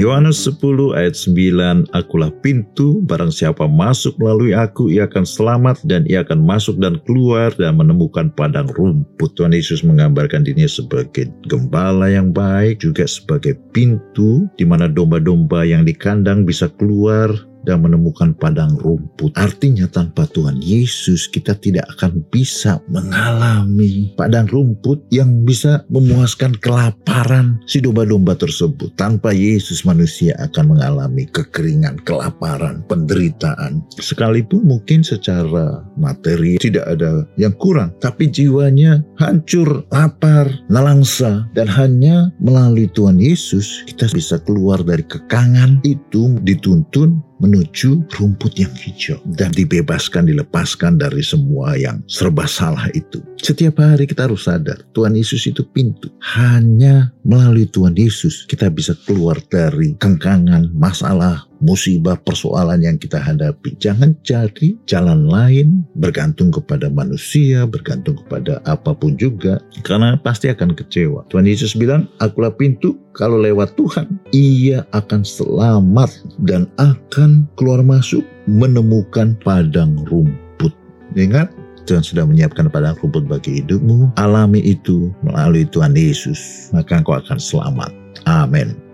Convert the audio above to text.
Yohanes 10 ayat 9, Akulah pintu, barang siapa masuk melalui aku, ia akan selamat dan ia akan masuk dan keluar dan menemukan padang rumput. Tuhan Yesus menggambarkan dirinya sebagai gembala yang baik, juga sebagai pintu di mana domba-domba yang di kandang bisa keluar dan menemukan padang rumput. Artinya tanpa Tuhan Yesus kita tidak akan bisa mengalami padang rumput yang bisa memuaskan kelaparan si domba-domba tersebut. Tanpa Yesus manusia akan mengalami kekeringan, kelaparan, penderitaan. Sekalipun mungkin secara materi tidak ada yang kurang, tapi jiwanya hancur, lapar, nalangsa dan hanya melalui Tuhan Yesus kita bisa keluar dari kekangan itu dituntun menuju rumput yang hijau dan dibebaskan, dilepaskan dari semua yang serba salah itu. Setiap hari kita harus sadar Tuhan Yesus itu pintu. Hanya melalui Tuhan Yesus kita bisa keluar dari kengkangan, masalah, musibah, persoalan yang kita hadapi. Jangan cari jalan lain bergantung kepada manusia, bergantung kepada apa pun juga, karena pasti akan kecewa. Tuhan Yesus bilang, akulah pintu, kalau lewat Tuhan, ia akan selamat dan akan keluar masuk menemukan padang rumput. Ingat, Tuhan sudah menyiapkan padang rumput bagi hidupmu. Alami itu melalui Tuhan Yesus, maka engkau akan selamat. Amin.